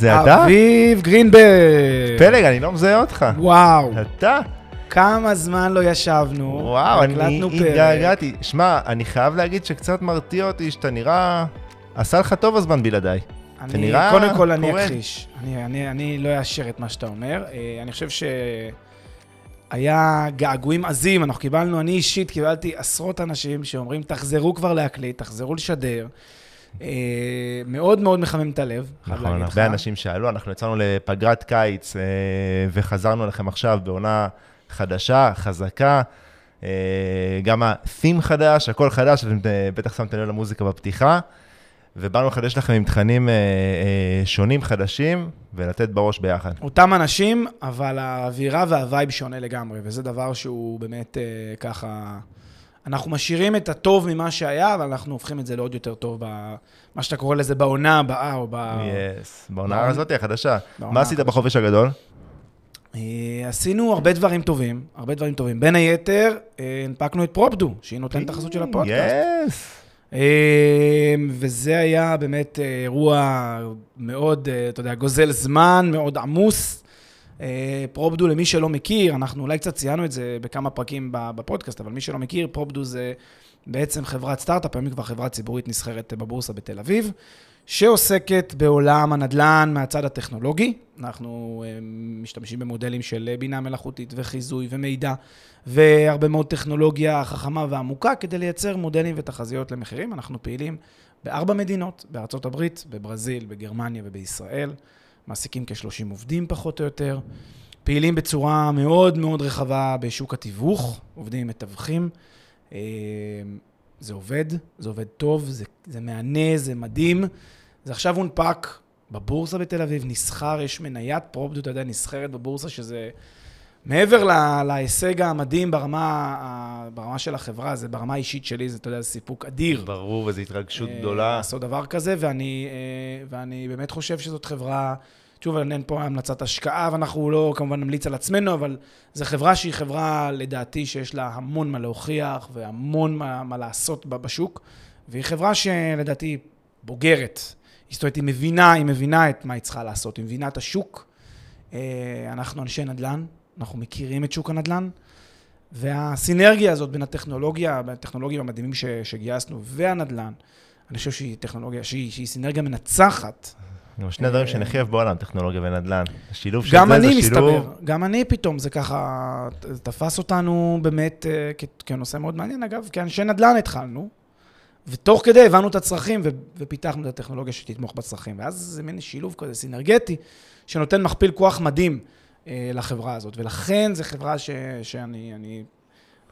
זה אתה? אביב גרינברג. פלג, אני לא מזהה אותך. וואו, אתה? כמה זמן לא ישבנו. וואו, אני. התגעגעתי. שמע, אני חייב להגיד שקצת מרתיע אותי שאתה נראה... עשה לך טוב הזמן בלעדיי. אתה נראה קודם כל אני. אכחיש. אני, אני, אני לא אאשר את מה שאתה אומר. אה, אני חושב שהיה געגועים עזים, אנחנו קיבלנו, אני אישית קיבלתי עשרות אנשים שאומרים, תחזרו כבר להקליט, תחזרו לשדר. אה, מאוד מאוד מחמם את הלב, חייב נכון, להגיד לך. הרבה אנשים שאלו, אנחנו יצאנו לפגרת קיץ אה, וחזרנו אליכם עכשיו בעונה חדשה, חזקה. אה, גם ה-theme חדש, הכל חדש, אתם בטח שמתם לב למוזיקה בפתיחה. ובאנו לחדש לכם עם תכנים אה, אה, שונים, חדשים, ולתת בראש ביחד. אותם אנשים, אבל האווירה והווייב שונה לגמרי, וזה דבר שהוא באמת אה, ככה... אנחנו משאירים את הטוב ממה שהיה, אבל אנחנו הופכים את זה לעוד יותר טוב, במה שאתה קורא לזה בעונה הבאה, או ב... יס, בעונה בעונה- הזאת החדשה. מה עשית. בחופש הגדול? אה, עשינו הרבה דברים טובים, הרבה דברים טובים. בין היתר, אה, הנפקנו את פרופדו, שהיא נותנת את החסות של הפודקאסט. יס. אה, וזה היה באמת אירוע מאוד, אתה יודע, גוזל זמן, מאוד עמוס. אה, פרופדו, למי שלא מכיר, אנחנו אולי קצת ציינו את זה בכמה פרקים בפודקאסט, אבל מי שלא מכיר, פרופדו זה בעצם חברת סטארט-אפ, היום היא כבר חברה ציבורית נסחרת בבורסה בתל אביב, שעוסקת בעולם הנדל"ן מהצד הטכנולוגי. אנחנו אה, משתמשים במודלים של אה, בינה מלאכותית וחיזוי ומידע, והרבה מאוד טכנולוגיה חכמה ועמוקה כדי לייצר מודלים ותחזיות למחירים. אנחנו פעילים בארבע מדינות, בארצות הברית, בברזיל, בגרמניה ובישראל. מעסיקים כ-30 עובדים פחות או יותר. פעילים בצורה מאוד מאוד רחבה בשוק התיווך, עובדים עם מתווכים. אה, זה עובד, זה עובד טוב, זה, זה מהנה, זה מדהים. זה עכשיו הונפק בבורסה בתל אביב, נסחר, יש מניית פרופדו, אתה יודע, נסחרת בבורסה, שזה מעבר לה, להישג המדהים ברמה, ברמה של החברה, זה ברמה האישית שלי, זה, אתה יודע, זה סיפוק אדיר. ברור, וזו התרגשות אה, גדולה. לעשות דבר כזה, ואני, אה, ואני באמת חושב שזאת חברה, שוב, אין פה המלצת השקעה, ואנחנו לא כמובן נמליץ על עצמנו, אבל זו חברה שהיא חברה, לדעתי, שיש לה המון מה להוכיח והמון מה, מה לעשות בשוק, והיא חברה שלדעתי בוגרת. זאת אומרת, היא מבינה, היא מבינה את מה היא צריכה לעשות, היא מבינה את השוק. אה, אנחנו אנשי נדל"ן, אנחנו מכירים את שוק הנדל"ן, והסינרגיה הזאת בין הטכנולוגיה, בין הטכנולוגיה המדהימים ש, שגייסנו והנדל"ן, אני חושב שהיא טכנולוגיה, שהיא, שהיא סינרגיה מנצחת. גם שני דברים שהכי אוהב בעולם, טכנולוגיה ונדל"ן. השילוב של גם זה זה אני שילוב... מסתבר, גם אני פתאום, זה ככה, תפס אותנו באמת אה, כנושא מאוד מעניין. אגב, כאנשי נדל"ן התחלנו, ותוך כדי הבנו את הצרכים ופיתחנו את הטכנולוגיה שתתמוך בצרכים. ואז זה מין שילוב כזה סינרגטי, שנותן מכפיל כוח מדהים אה, לחברה הזאת. ולכן זו חברה ש- שאני אני,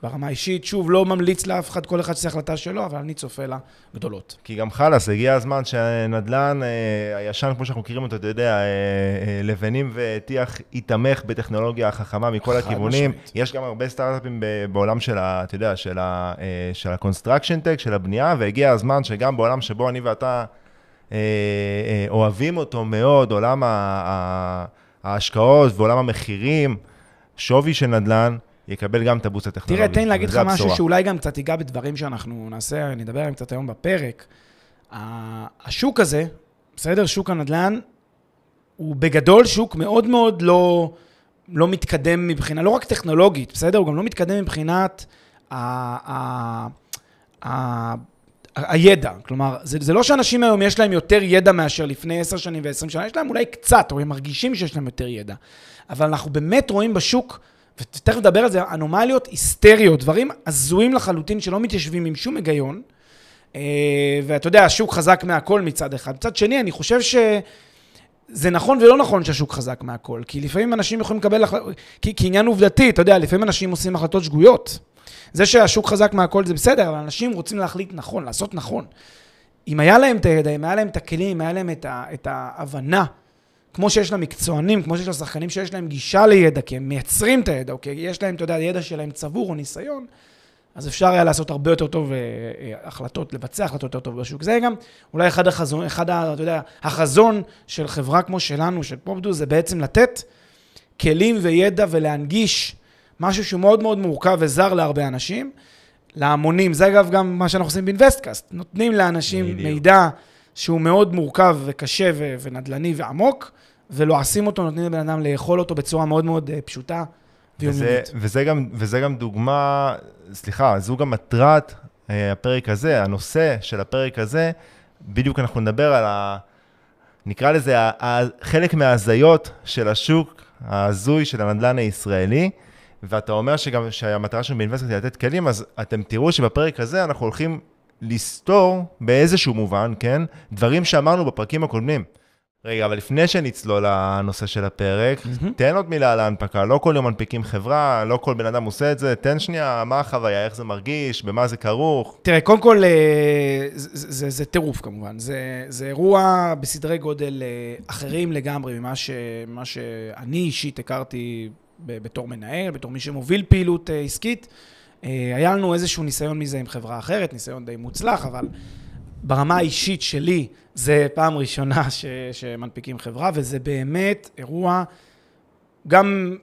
ברמה האישית, שוב, לא ממליץ לאף אחד, כל אחד שעושה החלטה שלו, אבל אני צופה לה גדולות. כי גם חלאס, הגיע הזמן שהנדל"ן אה, הישן, כמו שאנחנו מכירים אותו, אתה יודע, אה, אה, לבנים וטיח ייתמך בטכנולוגיה חכמה מכל הכיוונים. משמעית. יש גם הרבה סטארט-אפים בעולם של ה... אתה יודע, של ה- אה, של ה-construction tech, של הבנייה, והגיע הזמן שגם בעולם שבו אני ואתה אה, אה, אוהבים אותו מאוד, עולם ה- ה- ההשקעות ועולם המחירים, שווי של נדל"ן, יקבל גם את הבוסט הטכנולוגי. תראה, תן לי להגיד לך משהו הבשורה. שאולי גם קצת ייגע בדברים שאנחנו נעשה, נדבר עליהם קצת היום בפרק. השוק הזה, בסדר? שוק הנדל"ן, הוא בגדול שוק מאוד מאוד לא, לא מתקדם מבחינה, לא רק טכנולוגית, בסדר? הוא גם לא מתקדם מבחינת ה, ה, ה, הידע. כלומר, זה, זה לא שאנשים היום יש להם יותר ידע מאשר לפני עשר שנים ועשרים שנה, יש להם אולי קצת, או הם מרגישים שיש להם יותר ידע. אבל אנחנו באמת רואים בשוק, ותכף נדבר על זה, אנומליות היסטריות, דברים הזויים לחלוטין שלא מתיישבים עם שום היגיון. אה, ואתה יודע, השוק חזק מהכל מצד אחד. מצד שני, אני חושב ש... זה נכון ולא נכון שהשוק חזק מהכל, כי לפעמים אנשים יכולים לקבל החלטות, כי, כי עניין עובדתי, אתה יודע, לפעמים אנשים עושים החלטות שגויות. זה שהשוק חזק מהכל זה בסדר, אבל אנשים רוצים להחליט נכון, לעשות נכון. אם היה להם את הידע, אם היה להם את הכלים, אם היה להם את, ה, את ההבנה, כמו שיש למקצוענים, כמו שיש לשחקנים שיש להם גישה לידע, כי הם מייצרים את הידע, או כי יש להם, אתה יודע, ידע שלהם צבור או ניסיון, אז אפשר היה לעשות הרבה יותר טוב אה, אה, החלטות, לבצע החלטות יותר טוב בשוק. זה גם אולי אחד החזון, אחד, אתה יודע, החזון של חברה כמו שלנו, של פופדו, זה בעצם לתת כלים וידע ולהנגיש משהו שהוא מאוד מאוד מורכב וזר להרבה אנשים, להמונים. זה אגב גם מה שאנחנו עושים באינבסטקאסט. נותנים לאנשים בדיוק. מידע שהוא מאוד מורכב וקשה ו- ונדל"ני ועמוק, ולועסים אותו, נותנים לבן אדם לאכול אותו בצורה מאוד מאוד אה, פשוטה וזה. וזה, גם, וזה גם דוגמה, סליחה, זו גם מטרת אה, הפרק הזה, הנושא של הפרק הזה, בדיוק אנחנו נדבר על ה... נקרא לזה, חלק מההזיות של השוק ההזוי של הנדל"ן הישראלי, ואתה אומר שגם שהמטרה שלנו באינבסטר היא לתת כלים, אז אתם תראו שבפרק הזה אנחנו הולכים לסתור באיזשהו מובן, כן, דברים שאמרנו בפרקים הקודמים. רגע, אבל לפני שנצלול לנושא של הפרק, מהמם. תן עוד מילה על ההנפקה. לא כל יום מנפיקים חברה, לא כל בן אדם עושה את זה. תן שנייה, מה החוויה, איך זה מרגיש, במה זה כרוך. תראה, קודם כל, אה, זה, זה, זה טירוף כמובן. זה, זה אירוע בסדרי גודל אה, אחרים לגמרי ממה ש, שאני אישית הכרתי בתור מנהל, בתור מי שמוביל פעילות אה, עסקית. אה, היה לנו איזשהו ניסיון מזה עם חברה אחרת, ניסיון די מוצלח, אבל ברמה האישית שלי, זה פעם ראשונה ש, שמנפיקים חברה, וזה באמת אירוע גם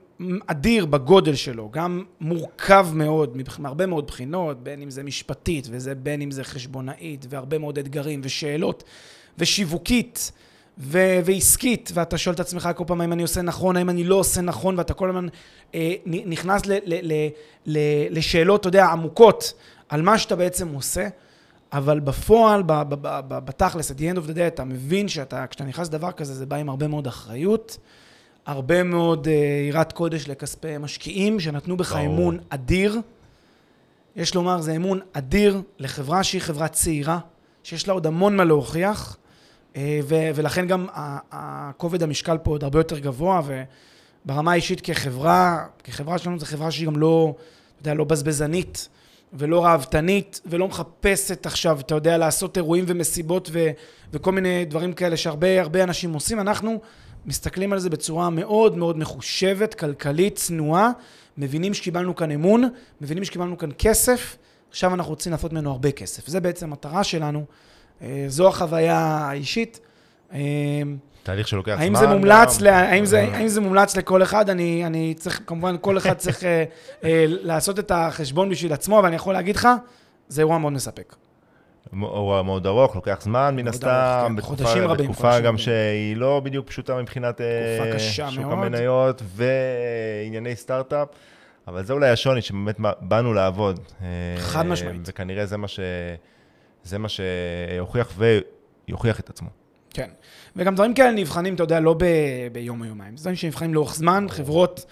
אדיר בגודל שלו, גם מורכב מאוד, מהרבה מאוד בחינות, בין אם זה משפטית, וזה בין אם זה חשבונאית, והרבה מאוד אתגרים ושאלות, ושיווקית, ו- ועסקית, ואתה שואל את עצמך כל פעם האם אני עושה נכון, האם אני לא עושה נכון, ואתה כל הזמן אה, נכנס ל- ל- ל- ל- לשאלות, אתה יודע, עמוקות, על מה שאתה בעצם עושה. אבל בפועל, ב- ב- ב- ב- בתכלס, at the end of the day, אתה מבין שאתה, כשאתה נכנס לדבר כזה, זה בא עם הרבה מאוד אחריות, הרבה מאוד אה, יראת קודש לכספי משקיעים, שנתנו בך. אמון אדיר. יש לומר, זה אמון אדיר לחברה שהיא חברה צעירה, שיש לה עוד המון מה להוכיח, ו- ולכן גם הכובד המשקל פה עוד הרבה יותר גבוה, וברמה האישית כחברה, כחברה שלנו זו חברה שהיא גם לא, אתה יודע, לא בזבזנית. ולא ראוותנית, ולא מחפשת עכשיו, אתה יודע, לעשות אירועים ומסיבות ו, וכל מיני דברים כאלה שהרבה הרבה אנשים עושים. אנחנו מסתכלים על זה בצורה מאוד מאוד מחושבת, כלכלית, צנועה, מבינים שקיבלנו כאן אמון, מבינים שקיבלנו כאן כסף, עכשיו אנחנו רוצים לעשות ממנו הרבה כסף. זה בעצם המטרה שלנו, אה, זו החוויה האישית. אה, תהליך שלוקח זמן. האם זה מומלץ, גם. ל... האם, זה, האם זה מומלץ לכל אחד? אני, אני צריך, כמובן, כל אחד צריך אה, אה, לעשות את החשבון בשביל עצמו, אבל אני יכול להגיד לך, זה אירוע מאוד מספק. הוא מאוד ארוך, לוקח זמן מן הסתם, כן, בתקופה- חודשים רבים, בתקופה חודשים גם רבים. שהיא לא בדיוק פשוטה מבחינת אה, שוק מאוד. המניות וענייני סטארט-אפ, אבל זה אולי השוני שבאמת באנו לעבוד. אה, חד משמעית. וכנראה זה מה ש... זה מה שיוכיח ויוכיח את עצמו. כן. וגם דברים כאלה נבחנים, אתה יודע, לא ב... ביום או יומיים. זה דברים שנבחנים לאורך זמן, חברות,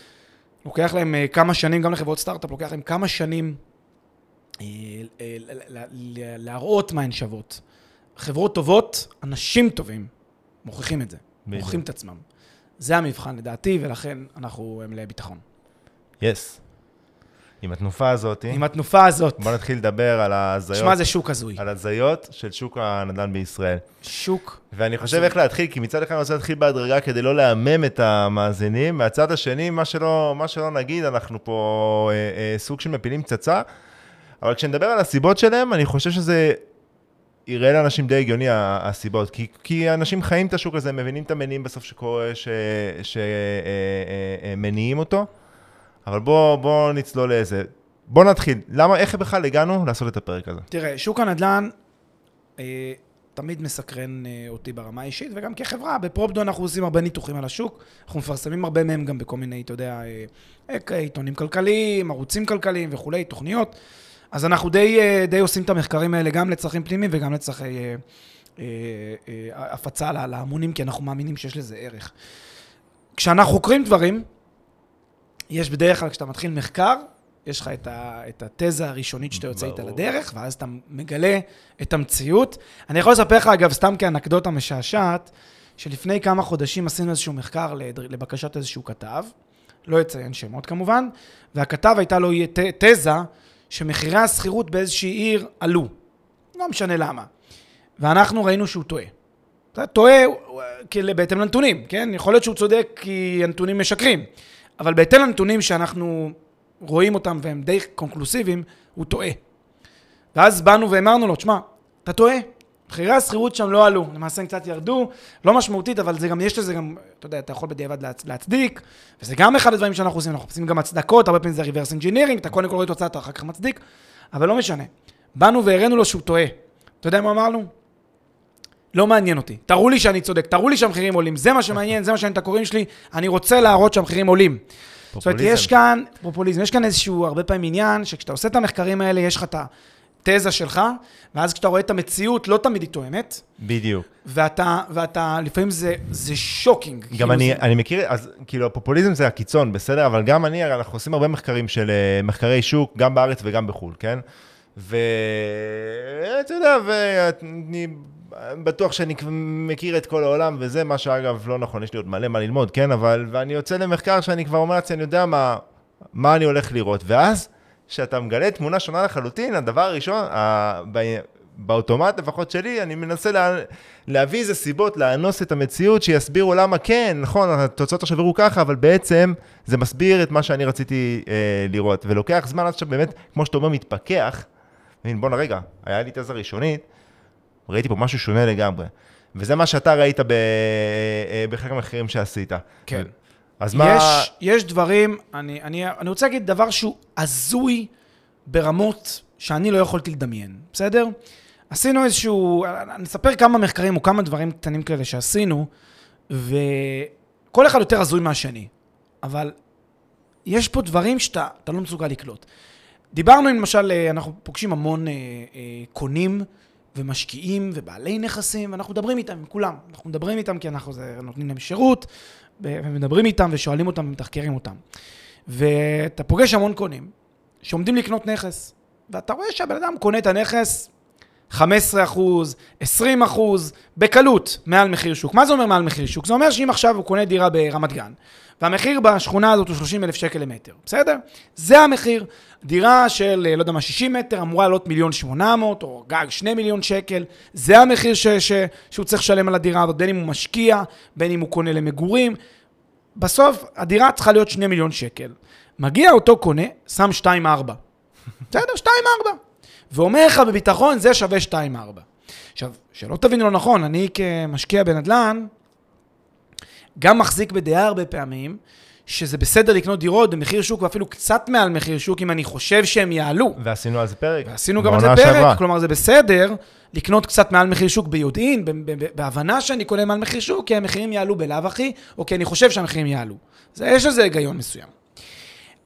לוקח להם אה, כמה שנים, גם לחברות סטארט-אפ, לוקח להם כמה שנים אה, אה, להראות מה הן שוות. חברות טובות, אנשים טובים, מוכיחים את זה. מוכיחים את עצמם. זה המבחן לדעתי, ולכן אנחנו מלאי ביטחון. יס. עם התנופה הזאת, עם התנופה הזאת, בוא נתחיל לדבר על ההזיות, שמע, זה שוק הזוי. על הזיות של שוק הנדל"ן בישראל. שוק, ואני חושב איך להתחיל, כי מצד אחד אני רוצה להתחיל בהדרגה כדי לא לעמם את המאזינים, מהצד השני, מה שלא, מה שלא נגיד, אנחנו פה אה, אה, סוג של מפילים פצצה, אבל כשנדבר על הסיבות שלהם, אני חושב שזה יראה לאנשים די הגיוני הסיבות, כי, כי אנשים חיים את השוק הזה, מבינים את המניעים בסוף שקורה, שמניעים אותו, אבל בואו בוא נצלול לאיזה, בואו נתחיל, למה, איך בכלל הגענו לעשות את הפרק הזה? תראה, שוק הנדל"ן אה, תמיד מסקרן אה, אותי ברמה האישית, וגם כחברה, בפרופדו אנחנו עושים הרבה ניתוחים על השוק, אנחנו מפרסמים הרבה מהם גם בכל מיני, אתה יודע, אה, אה, עיתונים כלכליים, ערוצים כלכליים וכולי, תוכניות. אז אנחנו די, אה, די עושים את המחקרים האלה גם לצרכים פנימיים וגם לצרכי אה, אה, אה, הפצה לה- להמונים, כי אנחנו מאמינים שיש לזה ערך. כשאנחנו חוקרים דברים, יש בדרך כלל, כשאתה מתחיל מחקר, יש לך את, ה, את התזה הראשונית שאתה יוצא איתה. לדרך, ואז אתה מגלה את המציאות. אני יכול לספר לך, אגב, סתם כאנקדוטה משעשעת, שלפני כמה חודשים עשינו איזשהו מחקר לבקשת איזשהו כתב, לא אציין שמות כמובן, והכתב הייתה לו ת- תזה שמחירי השכירות באיזושהי עיר עלו. לא משנה למה. ואנחנו ראינו שהוא טועה. טועה כאילו, בהתאם לנתונים, כן? יכול להיות שהוא צודק כי הנתונים משקרים, אבל בהתאם לנתונים שאנחנו רואים אותם והם די קונקלוסיביים, הוא טועה. ואז באנו ואמרנו לו, תשמע, אתה טועה, מחירי השכירות שם לא עלו, למעשה הם קצת ירדו, לא משמעותית, אבל זה גם, יש לזה גם, אתה יודע, אתה יכול בדיעבד להצ, להצדיק, וזה גם אחד הדברים שאנחנו עושים, אנחנו מחפשים גם הצדקות, הרבה פעמים זה reverse engineering, אתה קודם כל רואה תוצאה, אתה אחר כך מצדיק, אבל לא משנה. באנו והראינו לו שהוא טועה. אתה יודע מה אמרנו? לא מעניין אותי. תראו לי שאני צודק, תראו לי שהמחירים עולים, זה מה שמעניין, זה מה שמעניין את הקוראים שלי, אני רוצה להראות שהמחירים עולים. זאת אומרת, יש כאן, פופוליזם, יש כאן איזשהו הרבה פעמים עניין, שכשאתה עושה את המחקרים האלה, יש לך את התזה שלך, ואז כשאתה רואה את המציאות, לא תמיד היא תואמת. בדיוק. ואתה, ואתה, לפעמים זה, זה שוקינג. גם כאילו אני, זה, אני מכיר, אז כאילו הפופוליזם זה הקיצון, בסדר? אבל גם אני, אנחנו עושים הרבה מחקרים של אה, מחקרי שוק, גם בארץ וגם בחו"ל, כן? ואתה יודע, ואני בטוח שאני מכיר את כל העולם, וזה מה שאגב לא נכון, יש לי עוד מלא מה ללמוד, כן? אבל, ואני יוצא למחקר שאני כבר אומר לעצמי, אני יודע מה, מה אני הולך לראות. ואז, כשאתה מגלה תמונה שונה לחלוטין, הדבר הראשון, ה- ב- באוטומט לפחות שלי, אני מנסה לה, להביא איזה סיבות, לאנוס את המציאות, שיסבירו למה כן, נכון, התוצאות עכשיו יראו ככה, אבל בעצם זה מסביר את מה שאני רציתי אה, לראות. ולוקח זמן עד שבאמת, כמו שאתה אומר, מתפכח. בואנה רגע, היה לי תזה ראשונית, ראיתי פה משהו שונה לגמרי. וזה מה שאתה ראית ב, אה, בחלק מהמחירים שעשית. כן. אז מה... יש, יש דברים, אני, אני, אני רוצה להגיד דבר שהוא הזוי ברמות שאני לא יכולתי לדמיין, בסדר? עשינו איזשהו, אני אספר כמה מחקרים או כמה דברים קטנים כאלה שעשינו, וכל אחד יותר הזוי מהשני, אבל יש פה דברים שאתה אתה לא מסוגל לקלוט. דיברנו, למשל, אה, אנחנו פוגשים המון אה, אה, קונים ומשקיעים ובעלי נכסים, ואנחנו מדברים איתם, עם כולם. אנחנו מדברים איתם כי אנחנו זה, נותנים להם שירות, ומדברים איתם ושואלים אותם ומתחקרים אותם. ואתה פוגש המון קונים שעומדים לקנות נכס, ואתה רואה שהבן אדם קונה את הנכס 15 אחוז, 20 אחוז, בקלות, מעל מחיר שוק. מה זה אומר מעל מחיר שוק? זה אומר שאם עכשיו הוא קונה דירה ברמת גן, והמחיר בשכונה הזאת הוא 30 אלף שקל למטר, בסדר? זה המחיר. דירה של, לא יודע מה, 60 מטר אמורה לעלות מיליון 800, או גג 2 מיליון שקל. זה המחיר ש, ש, שהוא צריך לשלם על הדירה הזאת, בין אם הוא משקיע, בין אם הוא קונה למגורים. בסוף, הדירה צריכה להיות 2 מיליון שקל. מגיע אותו קונה, שם 2-4. בסדר? 2-4. ואומר לך בביטחון, זה שווה 2-4. עכשיו, שלא תבינו לא נכון, אני כמשקיע בנדל"ן, גם מחזיק בדעה הרבה פעמים, שזה בסדר לקנות דירות במחיר שוק ואפילו קצת מעל מחיר שוק, אם אני חושב שהם יעלו. ועשינו על זה פרק. ועשינו גם על זה פרק, שעברה. כלומר זה בסדר לקנות קצת מעל מחיר שוק ביודעין, בהבנה שאני קונה מעל מחיר שוק, כי המחירים יעלו בלאו הכי, או כי אני חושב שהמחירים יעלו. זה, יש לזה היגיון מסוים.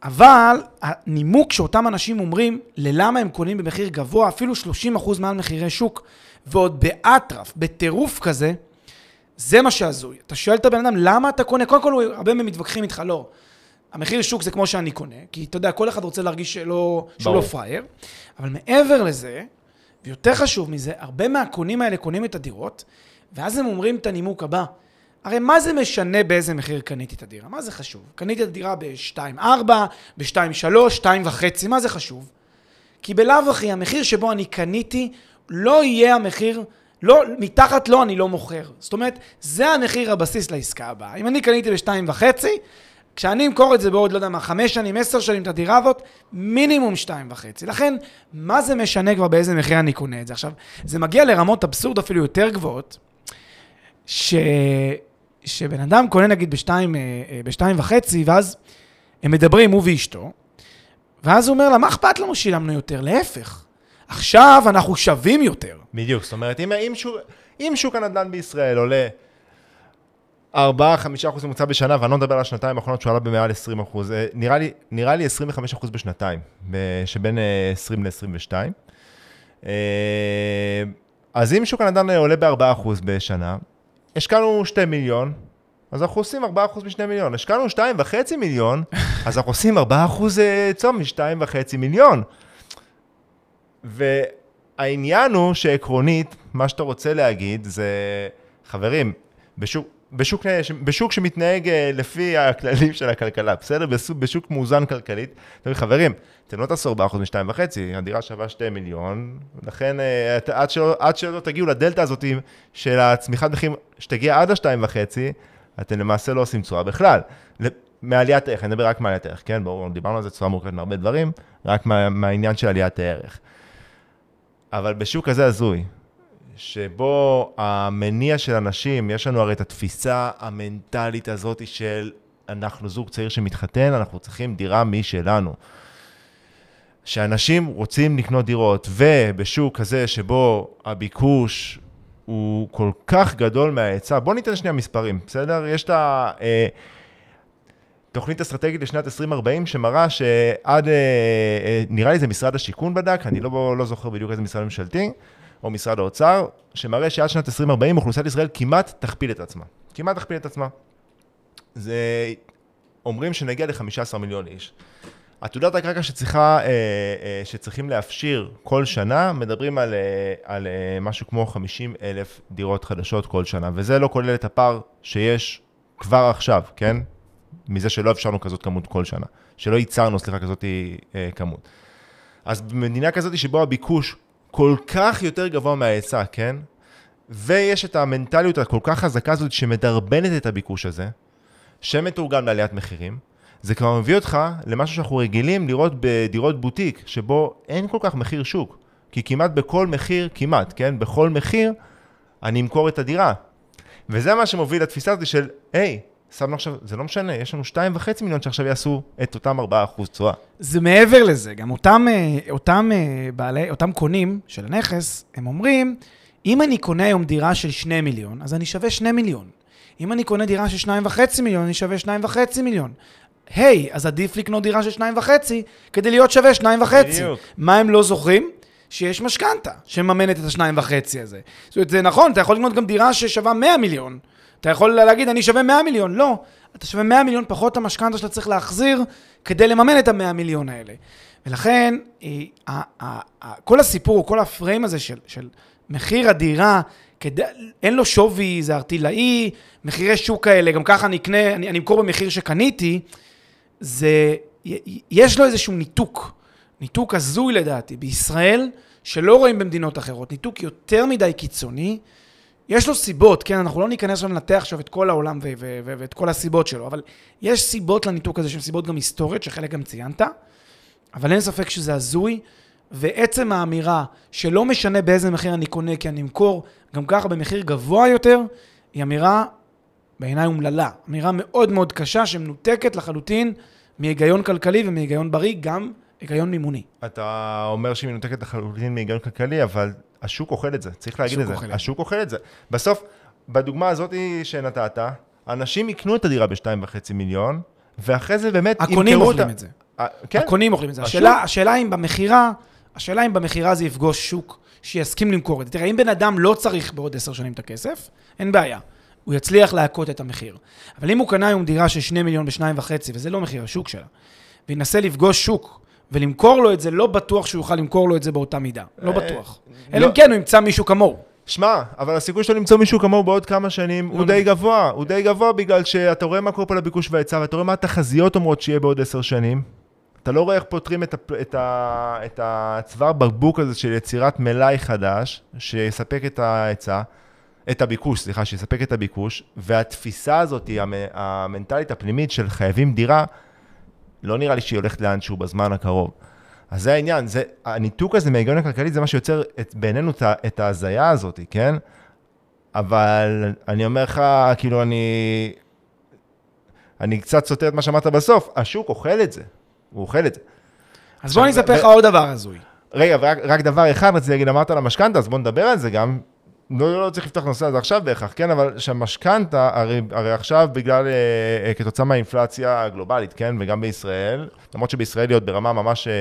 אבל הנימוק שאותם אנשים אומרים ללמה הם קונים במחיר גבוה, אפילו 30% מעל מחירי שוק, ועוד באטרף, בטירוף כזה, זה מה שהזוי. אתה שואל את הבן אדם, למה אתה קונה? קודם כל, הוא- הרבה מהם מתווכחים איתך, לא. המחיר שוק זה כמו שאני קונה, כי אתה יודע, כל אחד רוצה להרגיש שלא, שהוא לא. פראייר, אבל מעבר לזה, ויותר חשוב מזה, הרבה מהקונים האלה קונים את הדירות, ואז הם אומרים את הנימוק הבא, הרי מה זה משנה באיזה מחיר קניתי את הדירה? מה זה חשוב? קניתי את הדירה ב-2.4, ב-2.3, 2.5, מה זה חשוב? כי בלאו הכי המחיר שבו אני קניתי לא יהיה המחיר, לא, מתחת לו אני לא מוכר. זאת אומרת, זה המחיר הבסיס לעסקה הבאה. אם אני קניתי בשתיים וחצי, כשאני אמכור את זה בעוד, לא יודע מה, חמש שנים, עשר שנים, את הדירה הזאת, מינימום שתיים וחצי. לכן, מה זה משנה כבר באיזה מחיר אני קונה את זה? עכשיו, זה מגיע לרמות אבסורד אפילו יותר גבוהות, ש... שבן אדם קונה נגיד בשתיים, אה, אה, בשתיים וחצי, ואז הם מדברים, הוא ואשתו, ואז הוא אומר לה, מה אכפת לנו שילמנו יותר? להפך. עכשיו אנחנו שווים יותר. בדיוק, זאת אומרת, אם, אם, שוק, אם שוק הנדל"ן בישראל עולה 4-5% ממוצע בשנה, ואני לא מדבר על השנתיים האחרונות שהוא עלה במעל 20%, אה, נראה נראה לי 25% בשנתיים, ב- שבין אה, 20 ל-22. אה, אז אם שוק הנדל"ן עולה ב-4% בשנה, השקענו 2 מיליון, אז אנחנו עושים 4% מ-2 מיליון. השקענו 2.5 מיליון, אז אנחנו עושים 4% אה, צום מ-2.5 מיליון. והעניין הוא שעקרונית, מה שאתה רוצה להגיד זה, חברים, בשוק, בשוק, בשוק שמתנהג אה, לפי הכללים של הכלכלה, בסדר? בשוק, בשוק מאוזן כלכלית, אתם חברים, אתם לא תעשו 4% מ-2.5, הדירה שווה 2 מיליון, לכן אה, את- עד שלא, עד שלא תגיעו לדלתא הזאת של הצמיחת מחירים, שתגיע עד ה-2.5, אתם למעשה לא עושים תשואה בכלל. מעליית ערך, אני מדבר רק מעליית ערך, כן? ברור, דיברנו על זה תשואה מורכבת מהרבה דברים, רק מה, מהעניין של עליית הערך. אבל בשוק כזה הזוי, שבו המניע של אנשים, יש לנו הרי את התפיסה המנטלית הזאת של אנחנו זוג צעיר שמתחתן, אנחנו צריכים דירה משלנו. שאנשים רוצים לקנות דירות, ובשוק כזה שבו הביקוש הוא כל כך גדול מההיצע. בואו ניתן שנייה מספרים, בסדר? יש את ה... אה, תוכנית אסטרטגית לשנת 2040 שמראה שעד, אה, אה, נראה לי זה משרד השיכון בדק, אני לא, לא זוכר בדיוק איזה משרד ממשלתי, או משרד האוצר, שמראה שעד שנת 2040 אוכלוסיית ישראל כמעט תכפיל את עצמה. כמעט תכפיל את עצמה. זה... אומרים שנגיע ל-15 מיליון איש. עתודת הקרקע שצריכה, אה, שצריכים להפשיר כל שנה, מדברים על, על משהו כמו 50 אלף דירות חדשות כל שנה, וזה לא כולל את הפער שיש כבר עכשיו, כן? מזה שלא אפשרנו כזאת כמות כל שנה, שלא ייצרנו, סליחה, כזאת כמות. אז במדינה כזאת שבו הביקוש כל כך יותר גבוה מההיצע, כן? ויש את המנטליות הכל כך חזקה הזאת שמדרבנת את הביקוש הזה, שמתורגם לעליית מחירים, זה כבר מביא אותך למשהו שאנחנו רגילים לראות בדירות בוטיק, שבו אין כל כך מחיר שוק. כי כמעט בכל מחיר, כמעט, כן? בכל מחיר, אני אמכור את הדירה. וזה מה שמוביל לתפיסה הזאת של, היי, שמנו עכשיו, זה לא משנה, יש לנו 2.5 מיליון שעכשיו יעשו את אותם 4% תשואה. זה מעבר לזה, גם אותם, אה, אותם אה, בעלי, אותם קונים של הנכס, הם אומרים, אם אני קונה היום דירה של 2 מיליון, אז אני שווה 2 מיליון. אם אני קונה דירה של 2.5 מיליון, אני שווה 2.5 מיליון. היי, hey, אז עדיף לקנות דירה של 2.5 כדי להיות שווה 2.5. בדיוק. מה הם לא זוכרים? שיש משכנתה שמממנת את ה-2.5 הזה. זאת אומרת, זה נכון, אתה יכול לקנות גם דירה ששווה 100 מיליון. אתה יכול להגיד, אני שווה 100 מיליון. לא, אתה שווה 100 מיליון פחות המשכנתה שאתה צריך להחזיר כדי לממן את ה-100 מיליון האלה. ולכן, אה, כל הסיפור, כל הפריים הזה של, של מחיר הדירה, כדי, אין לו שווי, זה ארטילאי, מחירי שוק כאלה, גם ככה אני אקנה, אני, אני אמכור במחיר שקניתי, זה, יש לו איזשהו ניתוק, ניתוק הזוי לדעתי, בישראל, שלא רואים במדינות אחרות, ניתוק יותר מדי קיצוני. יש לו סיבות, כן, אנחנו לא ניכנס לנתח עכשיו את כל העולם ו- ו- ו- ואת כל הסיבות שלו, אבל יש סיבות לניתוק הזה, שהן סיבות גם היסטוריות, שחלק גם ציינת, אבל אין ספק שזה הזוי, ועצם האמירה שלא משנה באיזה מחיר אני קונה, כי אני אמכור גם ככה במחיר גבוה יותר, היא אמירה בעיניי אומללה. אמירה מאוד מאוד קשה שמנותקת לחלוטין מהיגיון כלכלי ומהיגיון בריא, גם היגיון מימוני. אתה אומר שהיא מנותקת לחלוטין מהיגיון כלכלי, אבל השוק אוכל את זה, צריך להגיד את זה. אוכל השוק אוכל את זה. בסוף, בדוגמה הזאת שנתת, אנשים יקנו את הדירה ב-2.5 מיליון, ואחרי זה באמת ימכרו אותה. הקונים אוכלים את זה. אה, כן? הקונים אוכלים את זה. השאלה, השאלה אם במכירה, השאלה אם במכירה זה יפגוש שוק שיסכים למכור את זה. תראה, אם בן אדם לא צריך בעוד עשר שנים את הכסף, אין בעיה. הוא יצליח להכות את המחיר. אבל אם הוא קנה היום דירה של 2 מיליון ב-2.5, וזה לא מחיר השוק שלה, וינסה לפגוש שוק ולמכור לו את זה, לא בטוח שהוא יוכל למכור לו את זה באותה מידה. לא אה, בטוח. אלא לא. אם כן הוא ימצא מישהו כמוהו. שמע, אבל הסיכוי שלו למצוא מישהו כמוהו בעוד כמה שנים הוא לא די גבוה. הוא די גבוה בגלל שאתה רואה מה קורה פה לביקוש וההיצע, ואתה רואה מה התחזיות אומרות שיהיה בעוד עשר שנים. אתה לא רואה איך פותרים את, הפ... את, ה... את הצוואר בקבוק הזה של יצירת מלאי חדש, שיספק את ההיצע. את הביקוש, סליחה, שיספק את הביקוש, והתפיסה הזאת, המנטלית הפנימית של חייבים דירה, לא נראה לי שהיא הולכת לאנשהו בזמן הקרוב. אז זה העניין, זה, הניתוק הזה מההיגיון הכלכלי זה מה שיוצר את, בינינו את, את ההזיה הזאת, כן? אבל אני אומר לך, כאילו, אני... אני קצת סותר את מה שאמרת בסוף, השוק אוכל את זה, הוא אוכל את זה. אז בוא אני אספר לך עוד דבר הזוי. רגע, רק, רק דבר אחד רציתי להגיד, אמרת על המשכנתה, אז בוא נדבר על זה גם. לא, לא, לא צריך לפתוח נושא הזה עכשיו בהכרח, כן, אבל שהמשכנתה, הרי, הרי עכשיו בגלל, אה, אה, כתוצאה מהאינפלציה הגלובלית, כן, וגם בישראל, למרות שבישראל היא עוד ברמה ממש אה,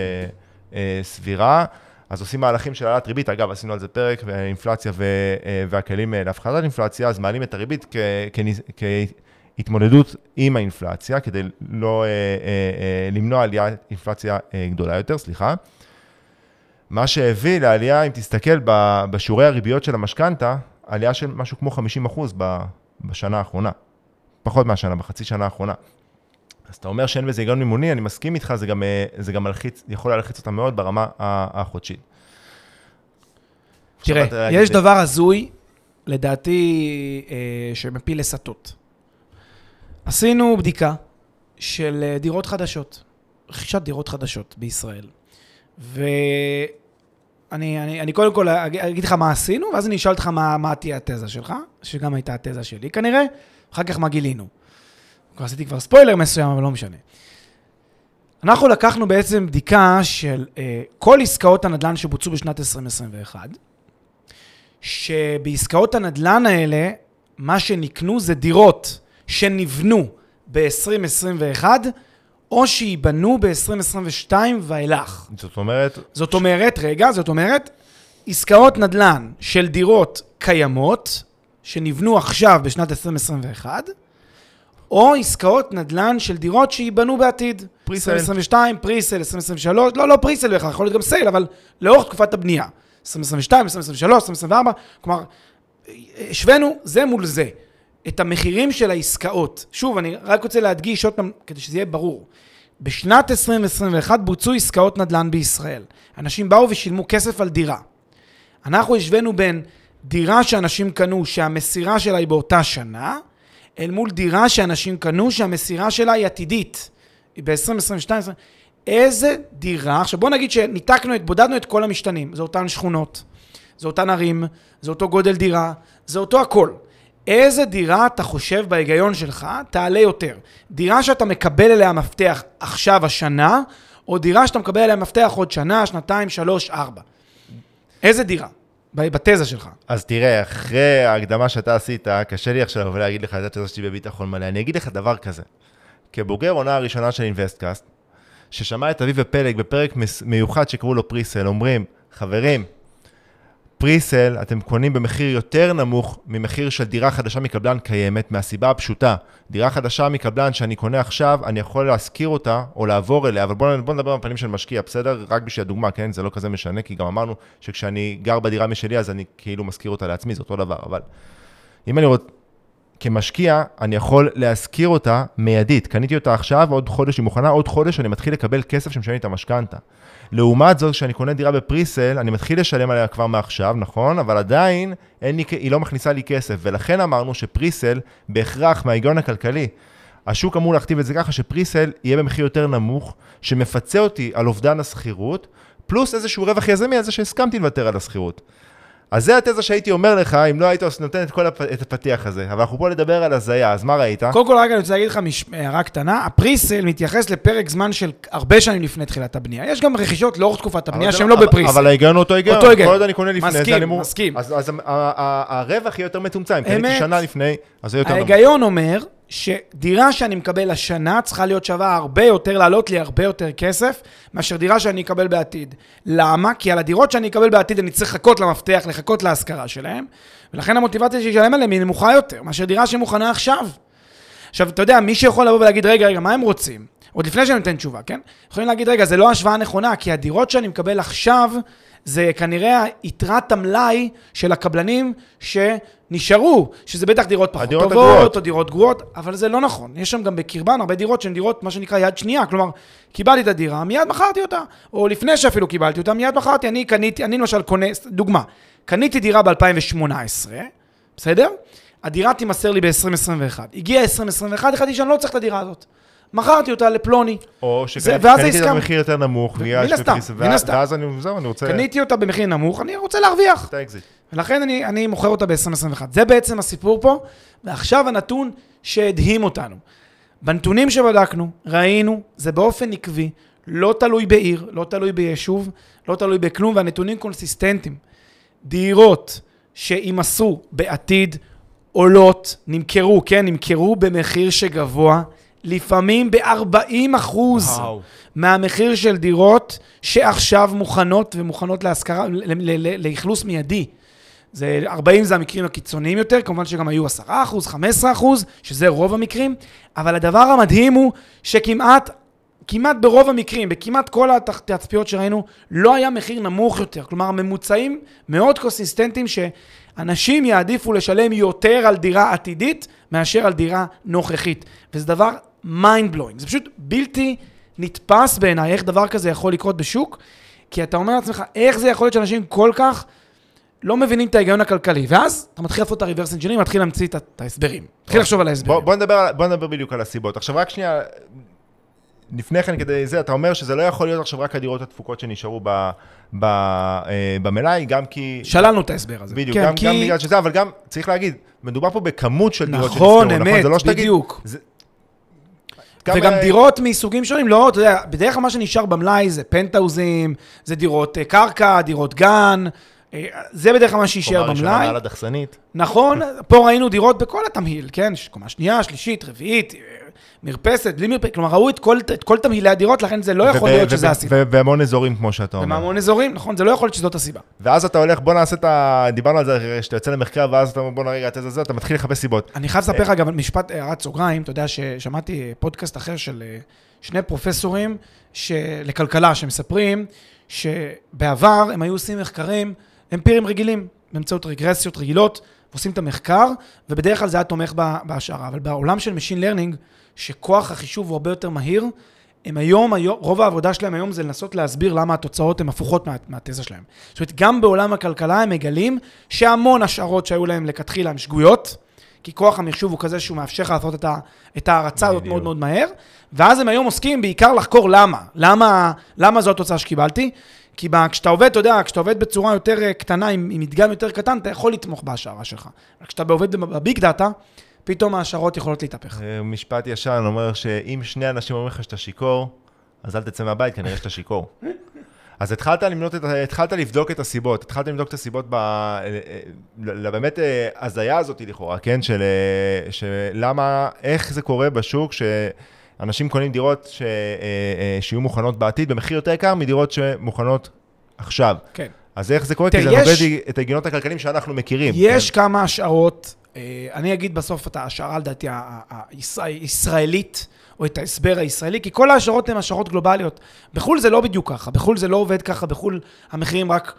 אה, סבירה, אז עושים מהלכים של העלאת ריבית, אגב, עשינו על זה פרק, ואינפלציה ו, אה, והכלים אה, להפחתת אינפלציה, אז מעלים את הריבית כהתמודדות עם האינפלציה, כדי לא אה, אה, אה, למנוע עליית אינפלציה אה, גדולה יותר, סליחה. מה שהביא לעלייה, אם תסתכל בשיעורי הריביות של המשכנתה, עלייה של משהו כמו 50 אחוז בשנה האחרונה. פחות מהשנה, בחצי שנה האחרונה. אז אתה אומר שאין בזה היגיון מימוני, אני מסכים איתך, זה גם, אה, זה גם מלחיץ, יכול להלחיץ אותה מאוד ברמה החודשית. תראה, יש דבר הזוי, לדעתי, אה, שמפיל לסטות. עשינו בדיקה של אה, דירות חדשות, רכישת דירות חדשות בישראל. ואני אני, אני קודם כל אגיד לך מה עשינו, ואז אני אשאל אותך מה, מה תהיה התזה שלך, שגם הייתה התזה שלי כנראה, אחר כך מה גילינו. כבר עשיתי כבר ספוילר מסוים, אבל לא משנה. אנחנו לקחנו בעצם בדיקה של uh, כל עסקאות הנדל"ן שבוצעו בשנת 2021, שבעסקאות הנדל"ן האלה, מה שנקנו זה דירות שנבנו ב-2021, או שייבנו ב-2022 ואילך. זאת אומרת, זאת אומרת, רגע, זאת אומרת, עסקאות נדל"ן של דירות קיימות, שנבנו עכשיו בשנת 2021, או עסקאות נדל"ן של דירות שייבנו בעתיד. פריסל. 2022, פריסל, 2023, לא, לא פריסל בכלל, יכול להיות גם סייל, אבל לאורך תקופת הבנייה. 2022, 2023, 2024, כלומר, השווינו זה מול זה. את המחירים של העסקאות. שוב, אני רק רוצה להדגיש עוד פעם, כדי שזה יהיה ברור. בשנת 2021 בוצעו עסקאות נדל"ן בישראל. אנשים באו ושילמו כסף על דירה. אנחנו השווינו בין דירה שאנשים קנו שהמסירה שלה היא באותה שנה, אל מול דירה שאנשים קנו שהמסירה שלה היא עתידית. היא ב-2022. איזה דירה, עכשיו בוא נגיד שניתקנו, את, בודדנו את כל המשתנים. זה אותן שכונות, זה אותן ערים, זה אותו גודל דירה, זה אותו הכל. איזה דירה אתה חושב בהיגיון שלך תעלה יותר? דירה שאתה מקבל אליה מפתח עכשיו השנה, או דירה שאתה מקבל אליה מפתח עוד שנה, שנתיים, שלוש, ארבע? איזה דירה? בתזה שלך. אז תראה, אחרי ההקדמה שאתה עשית, קשה לי עכשיו להגיד לך את התזה שלי בביטחון מלא. אני אגיד לך דבר כזה. כבוגר עונה הראשונה של אינבסטקאסט, ששמע את אביב ופלג בפרק מיוחד שקראו לו פריסל, אומרים, חברים, פריסל אתם קונים במחיר יותר נמוך ממחיר של דירה חדשה מקבלן קיימת, מהסיבה הפשוטה, דירה חדשה מקבלן שאני קונה עכשיו, אני יכול להשכיר אותה או לעבור אליה, אבל בואו בוא נדבר בפנים של משקיע, בסדר? רק בשביל הדוגמה, כן? זה לא כזה משנה, כי גם אמרנו שכשאני גר בדירה משלי, אז אני כאילו משכיר אותה לעצמי, זה אותו דבר, אבל אם אני רוצה... כמשקיע, אני יכול להשכיר אותה מיידית. קניתי אותה עכשיו, עוד חודש היא מוכנה, עוד חודש אני מתחיל לקבל כסף שמשלם לי את המשכנתה. לעומת זאת, כשאני קונה דירה בפריסל, אני מתחיל לשלם עליה כבר מעכשיו, נכון? אבל עדיין לי, היא לא מכניסה לי כסף, ולכן אמרנו שפריסל, בהכרח מההיגיון הכלכלי, השוק אמור להכתיב את זה ככה שפריסל יהיה במחיר יותר נמוך, שמפצה אותי על אובדן השכירות, פלוס איזשהו רווח יזמי על זה שהסכמתי לוותר על השכירות. אז זה התזה שהייתי אומר לך, אם לא היית נותן את כל הפ... את הפתיח הזה. אבל אנחנו פה לדבר על הזיה, אז מה ראית? קודם כל, רגע, אני רוצה להגיד לך מש- הערה קטנה. הפריסל מתייחס לפרק זמן של הרבה שנים לפני תחילת הבנייה. יש גם רכישות לאורך תקופת הבנייה זה שהן לא- לא בפריסל. אבל ההיגיון הוא אותו היגיון. אותו היגיון. כל עוד אני קונה לפני זה, מסכים, אני אמור... מסכים. אז, אז ה- ה- ה- הרווח יהיה יותר מצומצם. אם קניתי. שנה לפני, אז זה יותר נמוך. ההיגיון אומר שדירה שאני מקבל השנה צריכה להיות שווה הרבה יותר, לעלות לי הרבה יותר כסף, מאשר דירה שאני אקבל בעתיד. למה? כי על הדירות שאני אקבל בעתיד אני צריך לחכות למפתח, לחכות להשכרה שלהם, ולכן המוטיבציה שלי לשלם עליהם היא נמוכה יותר, מאשר דירה שמוכנה עכשיו. עכשיו, אתה יודע, מי שיכול לבוא ולהגיד, רגע, רגע, מה הם רוצים? עוד לפני שאני נותן תשובה, כן? יכולים להגיד, רגע, זה לא השוואה נכונה, כי הדירות שאני מקבל עכשיו, זה כנראה יתרת המלאי של הקבלנים שנשארו, שזה בטח דירות פחות טובות, הגרועות. או דירות גרועות, אבל זה לא נכון. יש שם גם בקרבן הרבה דירות שהן דירות, מה שנקרא יד שנייה, כלומר, קיבלתי את הדירה, מיד מכרתי אותה, או לפני שאפילו קיבלתי אותה, מיד מכרתי. אני קניתי, אני למשל קונה, דוגמה, קניתי דירה ב-2018, בסדר? הדירה תימסר לי ב-2021. הגיע 2021, החלטתי שאני לא צריך את הדירה הזאת. מכרתי אותה לפלוני. או שקניתי אותה. במחיר יותר נמוך, מן בגלל הסתם, מן הסתם. ואז אני, זהו, אני רוצה... קניתי אותה במחיר נמוך, אני רוצה להרוויח. ולכן אני, אני מוכר אותה ב-2021. זה בעצם הסיפור פה, ועכשיו הנתון שהדהים אותנו. בנתונים שבדקנו, ראינו, זה באופן עקבי, לא תלוי בעיר, לא תלוי ביישוב, לא תלוי בכלום, והנתונים קונסיסטנטיים. דירות שיימסרו בעתיד עולות, נמכרו, כן, נמכרו במחיר שגבוה, לפעמים ב-40 אחוז. מהמחיר של דירות שעכשיו מוכנות ומוכנות להשכרה, לאכלוס מיידי. זה 40 זה המקרים הקיצוניים יותר, כמובן שגם היו 10 אחוז, 15 אחוז, שזה רוב המקרים, אבל הדבר המדהים הוא שכמעט, כמעט ברוב המקרים, בכמעט כל התצפיות שראינו, לא היה מחיר נמוך יותר. כלומר, ממוצעים מאוד קונסיסטנטיים שאנשים יעדיפו לשלם יותר על דירה עתידית מאשר על דירה נוכחית. וזה דבר mind blowing. זה פשוט בלתי נתפס בעיניי איך דבר כזה יכול לקרות בשוק, כי אתה אומר לעצמך, איך זה יכול להיות שאנשים כל כך לא מבינים את ההיגיון הכלכלי, ואז אתה מתחיל לעשות את ה-reverse engineering, מתחיל להמציא את ההסברים. מתחיל לחשוב על ההסברים. בוא, בוא, נדבר, בוא נדבר בדיוק על הסיבות. עכשיו רק שנייה, לפני כן כדי זה, אתה אומר שזה לא יכול להיות עכשיו רק הדירות התפוקות שנשארו ב, ב, אה, במלאי, גם כי... שללנו את ההסבר הזה. בדיוק, כן, גם, כי... גם בגלל שזה, אבל גם, צריך להגיד, מדובר פה בכמות של דירות נכון, שנסגרו, אמת, זה לא שתגיד... בדיוק. זה... וגם כמה- דירות מסוגים שונים, לא, אתה יודע, בדרך כלל מה שנשאר במלאי זה פנטהאוזים, זה דירות אה, קרקע, דירות גן, אה, זה בדרך כלל מה שיישאר קומה ראשונה במלאי. מעל הדחסנית. נכון, פה ראינו דירות בכל התמהיל, כן? קומה שנייה, שלישית, רביעית, אה, מרפסת, בלי מרפסת, כלומר ראו את כל, את כל תמהילי הדירות, לכן זה לא יכול להיות שזה הסיבה. ובהמון אזורים, כמו שאתה אומר. במהמון אזורים, נכון, זה לא יכול להיות שזאת הסיבה. ואז אתה הולך, בוא נעשה את ה... דיברנו על זה, שאתה יוצא למחקר, ואז אתה אומר, בוא נרגע, אתה זה, אתה מתחיל לחפש סיבות. אני חייב לספר לך גם משפט, הערת סוגריים, אתה יודע ששמעתי אה, פודקאסט אחר של אה, שני פרופסורים. לכלכלה, שמספרים שבעבר הם היו עושים מחקרים אמפיריים רגילים, באמצעות רגרסיות רגילות, ועושים את המחקר, ובדרך כלל זה היה תומך בה- בהשערה. אבל בעולם של Machine Learning, שכוח החישוב הוא הרבה יותר מהיר, הם היום, היום, רוב העבודה שלהם היום זה לנסות להסביר למה התוצאות הן הפוכות מה, מהתזה שלהם. זאת אומרת, גם בעולם הכלכלה הם מגלים שהמון השערות שהיו להם לכתחילה הן שגויות, כי כוח המחשוב הוא כזה שהוא מאפשר לך לעשות את, ה, את ההרצה הזאת. מאוד מאוד מהר, ואז הם היום עוסקים בעיקר לחקור למה. למה, למה זו התוצאה שקיבלתי? כי ב- כשאתה עובד, אתה יודע, כשאתה עובד בצורה יותר אה, קטנה, עם, עם מדגם יותר קטן, אתה יכול לתמוך בהשערה שלך. אבל כשאתה עובד בביג דאטה, פתאום ההשערות יכולות להתהפך. אה, משפט ישן אומר שאם שני אנשים אומרים לך שאתה שיכור, אז אל תצא מהבית, כנראה שאתה שיכור. אז התחלת למנות את, התחלת לבדוק את הסיבות, התחלת לבדוק את הסיבות ב... אה, אה, הזיה הזאת לכאורה, כן? של, אה, שלמה, איך זה קורה בשוק שאנשים קונים דירות ש, אה, אה, שיהיו מוכנות בעתיד במחיר יותר יקר מדירות שמוכנות עכשיו. כן. אז איך זה קורה? כי זה יש- נוגד את ההגיונות הכלכליים שאנחנו מכירים. יש כן? כמה השערות, אה, אני אגיד בסוף את ההשערה לדעתי הישראלית, או את ההסבר הישראלי, כי כל ההשערות הן השערות גלובליות. בחו"ל זה לא בדיוק ככה, בחו"ל זה לא עובד ככה, בחו"ל המחירים רק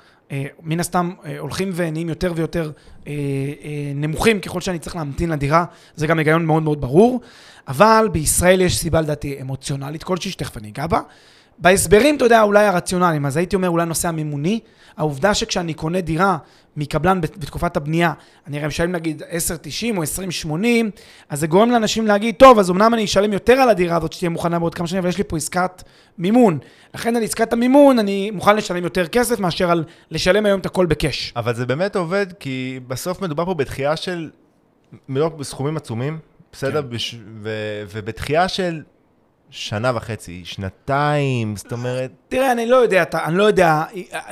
מן הסתם אה, הולכים ונהיים יותר ויותר אה, אה, נמוכים ככל שאני צריך להמתין לדירה, זה גם היגיון מאוד מאוד ברור, אבל בישראל יש סיבה לדעתי אמוציונלית כלשהי, שתכף אני אגע בה. בהסברים, אתה יודע, אולי הרציונליים, אז הייתי אומר אולי נושא המימוני, העובדה שכשאני קונה דירה מקבלן בת- בתקופת הבנייה, אני הרי משלם נגיד 10.90 או 20.80, אז זה גורם לאנשים להגיד, טוב, אז אמנם אני אשלם יותר על הדירה הזאת שתהיה מוכנה בעוד כמה שנים, אבל יש לי פה עסקת מימון. לכן על עסקת המימון אני מוכן לשלם יותר כסף מאשר על לשלם היום את הכל בקאש. אבל זה באמת עובד, כי בסוף מדובר פה בדחייה של, מדובר בסכומים עצומים, בסדר? כן. בש... ו... ובדחייה של שנה וחצי, שנתיים, זאת אומרת, תראה, אני לא יודע, אתה, אני לא יודע,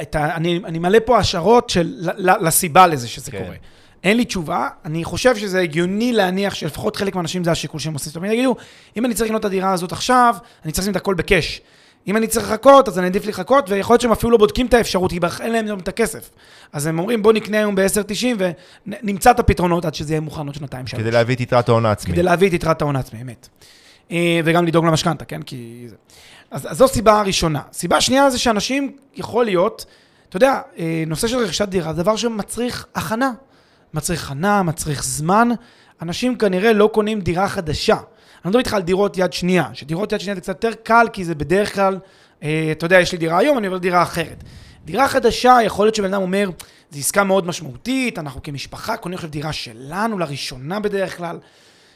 את ה, אני, אני מלא פה השערות של, לסיבה לזה שזה כן. קורה. אין לי תשובה, אני חושב שזה הגיוני להניח שלפחות חלק מהאנשים זה השיקול שהם עושים. זאת אומרת, יגידו, אם אני צריך לקנות את הדירה הזאת עכשיו, אני צריך לשים את הכל בקאש. אם אני צריך לחכות, אז אני עדיף לחכות, ויכול להיות שהם אפילו לא בודקים את האפשרות, כי אין להם את הכסף. אז הם אומרים, בוא נקנה היום ב-10.90 ונמצא את הפתרונות עד שזה יהיה מוכן עוד שנתיים, שלוש. כדי להביא את יתרת ההון העצמי. כדי להביא את יתרת ההון העצמי, אמת. אה, וגם לדאוג למשכנתה, כן? כי... אז, אז זו סיבה ראשונה. סיבה שנייה זה שאנשים, יכול להיות, אתה יודע, אה, נושא של רכישת דירה זה דבר שמצריך הכנה. מצריך הכנה, מצריך זמן. אנשים כנראה לא קונים דירה חדשה. אני מדבר איתך על דירות יד שנייה, שדירות יד שנייה זה קצת יותר קל, כי זה בדרך כלל, אה, אתה יודע, יש לי דירה היום, אני עובר לדירה אחרת. דירה חדשה, יכול להיות שבן אדם אומר, זו עסקה מאוד משמעותית, אנחנו כמשפחה קונים עכשיו דירה שלנו, לראשונה בדרך כלל.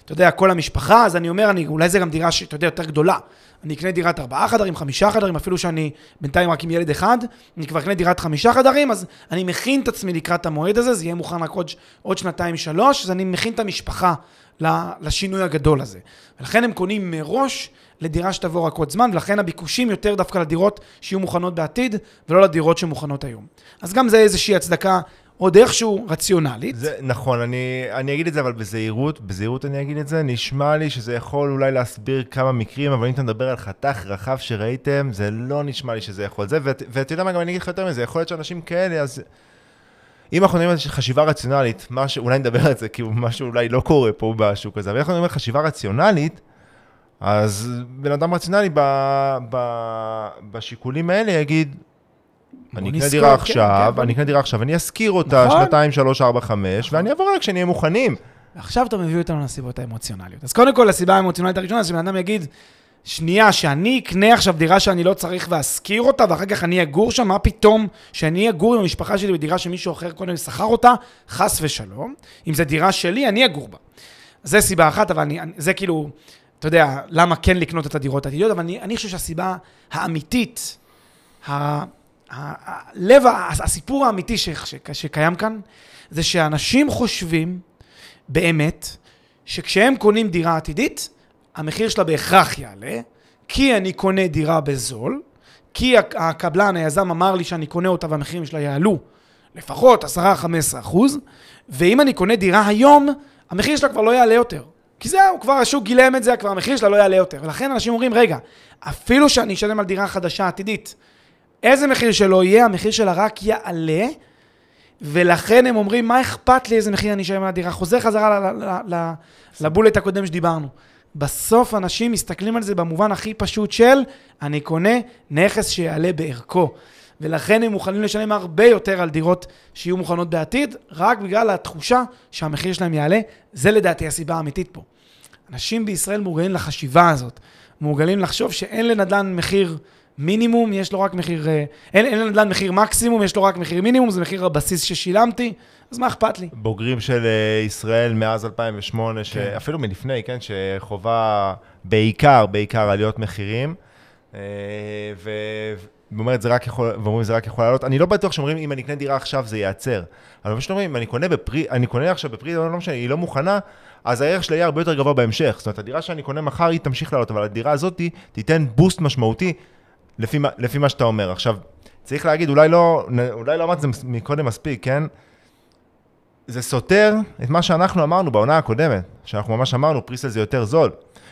אתה יודע, כל המשפחה, אז אני אומר, אני, אולי זה גם דירה שאתה יודע, יותר גדולה. אני אקנה דירת ארבעה חדרים, חמישה חדרים, אפילו שאני בינתיים רק עם ילד אחד, אני כבר אקנה דירת חמישה חדרים, אז אני מכין את עצמי לקראת המועד הזה, זה יהיה מוכן רק עוד, עוד שנתיים, שלוש, אז אני מכין את המשפחה לשינוי הגדול הזה. ולכן הם קונים מראש לדירה שתבוא רק עוד זמן, ולכן הביקושים יותר דווקא לדירות שיהיו מוכנות בעתיד, ולא לדירות שמוכנות היום. אז גם זה איזושהי הצדקה עוד איכשהו רציונלית. זה נכון, אני, אני אגיד את זה, אבל בזהירות, בזהירות אני אגיד את זה, נשמע לי שזה יכול אולי להסביר כמה מקרים, אבל אם אתה מדבר על חתך רחב שראיתם, זה לא נשמע לי שזה יכול. זה, ואת- ואתה יודע מה, גם אני אגיד לך יותר מזה, יכול להיות שאנשים כאלה, אז... אם אנחנו מדברים על חשיבה רציונלית, משהו, אולי נדבר על זה, כי משהו אולי לא קורה פה בשוק הזה, אבל אם אנחנו מדברים על חשיבה רציונלית, אז בן אדם רציונלי ב, ב, בשיקולים האלה יגיד, אני אקנה דירה כן, עכשיו, כן, אני אקנה דירה עכשיו, אני אשכיר אותה נכון. שנתיים, שלוש, ארבע, חמש, ואני אעבור אליה כשנהיה מוכנים. עכשיו אתה מביא אותנו לסיבות האמוציונליות. אז קודם כל, הסיבה האמוציונלית הראשונה, שבן אדם יגיד, שנייה, שאני אקנה עכשיו דירה שאני לא צריך ואשכיר אותה, ואחר כך אני אגור שם, מה פתאום שאני אגור עם המשפחה שלי בדירה שמישהו אחר קודם שכר אותה, חס ושלום. אם זו דירה שלי, אני אגור בה. זה סיבה אחת, אבל אני, אני- זה כאילו, אתה יודע, למה כן לקנות את הדירות העתידיות, אבל אני, אני חושב שהסיבה האמיתית, ה- הלב, הסיפור האמיתי שקיים כאן, זה שאנשים חושבים, באמת, שכשהם קונים דירה עתידית, המחיר שלה בהכרח יעלה, כי אני קונה דירה בזול, כי הק- הקבלן, היזם אמר לי שאני קונה אותה והמחירים שלה יעלו לפחות 10-15 אחוז, ואם אני קונה דירה היום, המחיר שלה כבר לא יעלה יותר. כי זהו, כבר השוק גילם את זה, כבר המחיר שלה לא יעלה יותר. ולכן אנשים אומרים, רגע, אפילו שאני אשלם על דירה חדשה עתידית, איזה מחיר שלא יהיה, המחיר שלה רק יעלה, ולכן הם אומרים, מה אכפת לי איזה מחיר אני אשלם על הדירה? חוזר חזרה לבולט הקודם שדיברנו. בסוף אנשים מסתכלים על זה במובן הכי פשוט של, אני קונה נכס שיעלה בערכו. ולכן הם מוכנים לשלם הרבה יותר על דירות שיהיו מוכנות בעתיד, רק בגלל התחושה שהמחיר שלהם יעלה. זה לדעתי הסיבה האמיתית פה. אנשים בישראל מורגלים לחשיבה הזאת. מורגלים לחשוב שאין לנדל"ן מחיר מינימום, יש לו רק מחיר... אה, אין, אין לנדל"ן מחיר מקסימום, יש לו רק מחיר מינימום, זה מחיר הבסיס ששילמתי, אז מה אכפת לי? בוגרים של אה, ישראל מאז 2008, שאפילו מלפני, כן, שחובה בעיקר, בעיקר עליות מחירים, אה, ו... ואומרת, זה רק יכול, ואומרים, זה רק יכול לעלות. אני לא בטוח שאומרים, אם אני אקנה דירה עכשיו, זה ייעצר. אבל מה שאתם אומרים, אם אני קונה בפרי, אני קונה עכשיו בפרי, לא משנה, היא לא מוכנה, אז הערך שלה יהיה הרבה יותר גבוה בהמשך. זאת אומרת, הדירה שאני קונה מחר, היא תמשיך לעלות, אבל הדירה הזאת תיתן בוסט משמעותי לפי, לפי מה שאתה אומר. עכשיו, צריך להגיד, אולי לא, אולי לא אמרתי את זה מקודם מספיק, כן? זה סותר את מה שאנחנו אמרנו בעונה הקודמת, שאנחנו ממש אמרנו, פריסל זה יותר זול.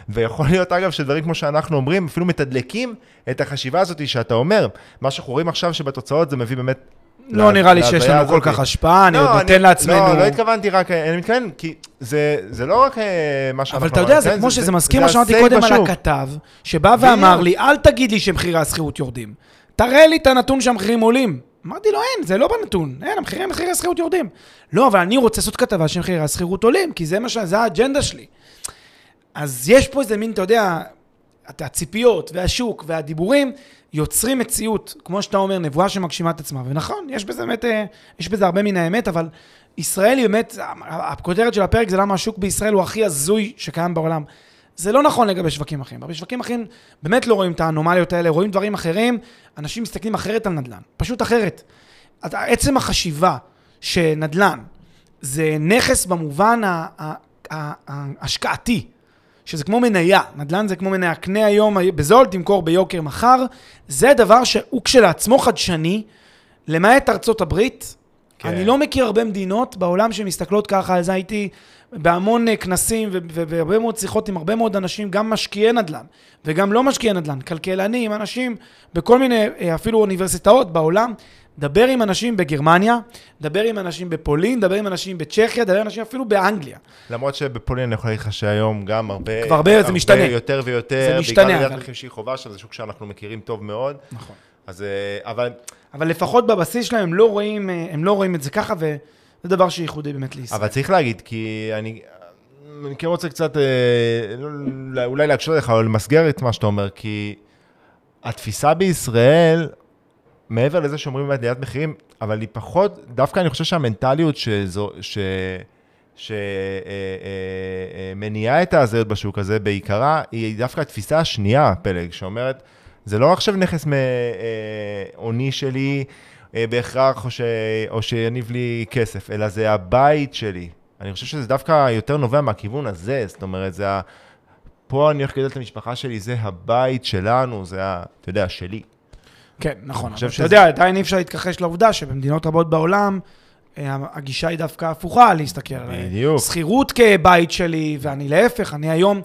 ויכול להיות, אגב, שדברים כמו שאנחנו אומרים, אפילו מתדלקים את החשיבה הזאת שאתה אומר. מה שאנחנו רואים עכשיו שבתוצאות זה מביא באמת... לא לה- נראה לי שיש לנו כל. כך השפעה, אני לא, עוד נותן לעצמנו... לא, לא התכוונתי רק, אני מתכוון, כי זה, זה לא רק אה, מה שאנחנו... אבל אתה יודע, זה כן, כמו שזה מזכיר מה שאמרתי קודם על בשוק. הכתב, שבא ואמר לי, אל תגיד לי שמחירי השכירות יורדים. תראה לי את הנתון שהמחירים עולים. אמרתי לו, אין, זה לא בנתון. אין, המחירי מחירי השכירות יורדים. לא, אבל אני רוצה לעשות כתבה שמחירי השכירות עולים, כי זה מה ש... זה האג'נדה שלי. אז יש פה איזה מין, אתה יודע, הציפיות והשוק והדיבורים יוצרים מציאות, כמו שאתה אומר, נבואה שמגשימה את עצמה. ונכון, יש בזה באמת, אה, יש בזה הרבה מן האמת, אבל ישראל היא באמת, הכותרת של הפרק זה למה השוק בישראל הוא הכי הזוי שקיים בעולם. זה לא נכון לגבי שווקים אחרים. בשווקים אחרים באמת לא רואים את האנומליות האלה, רואים דברים אחרים, אנשים מסתכלים אחרת על נדל"ן, פשוט אחרת. עצם החשיבה שנדל"ן זה נכס במובן ההשקעתי, שזה כמו מניה, נדל"ן זה כמו מניה, קנה היום בזול, תמכור ביוקר מחר, זה דבר שהוא כשלעצמו חדשני, למעט ארצות הברית. כן. אני לא מכיר הרבה מדינות בעולם שמסתכלות ככה, על זה הייתי בהמון אה, כנסים ו- ו- והרבה מאוד שיחות עם הרבה מאוד אנשים, גם משקיעי נדל"ן וגם לא משקיעי נדל"ן, כלכלנים, אנשים בכל מיני, אה, אפילו אוניברסיטאות בעולם. דבר עם אנשים בגרמניה, דבר עם אנשים בפולין, דבר עם אנשים בצ'כיה, דבר עם אנשים אפילו באנגליה. למרות שבפולין אני יכול להגיד לך שהיום גם הרבה... כבר הרבה, זה משתנה. יותר ויותר. זה משתנה, בגלל עליית אבל- מחירים שהיא חובה שם, זה שוק שאנחנו מכירים טוב מאוד. נכון. אז... אה, אבל אבל לפחות בבסיס שלהם הם לא רואים, אה, הם לא רואים את זה ככה, וזה דבר שייחודי באמת לישראל. אבל צריך להגיד, כי אני, אני כן רוצה קצת, אה, לא- אולי להקשות לך, או למסגר את מה שאתה אומר, כי התפיסה בישראל, מעבר לזה שאומרים באמת עליית מחירים, אבל היא פחות, דווקא אני חושב שהמנטליות שזו, ש... שמניעה את ההזיות בשוק הזה בעיקרה, היא דווקא התפיסה השנייה, פלג, שאומרת, זה לא עכשיו נכס אה, הוני שלי אה, בהכרח, או, ש... או שיניב לי כסף, אלא זה הבית שלי. אני חושב שזה דווקא יותר נובע מהכיוון הזה, זאת אומרת, זה ה... פה אני הולך לגדל את המשפחה שלי, זה הבית שלנו, זה ה... אתה יודע, שלי. כן, נכון. אבל שזה- אתה יודע, עדיין אי אפשר להתכחש לעובדה שבמדינות רבות בעולם, אה, הגישה היא דווקא הפוכה, להסתכל על בדיוק. שכירות כבית שלי, ואני להפך, אני היום,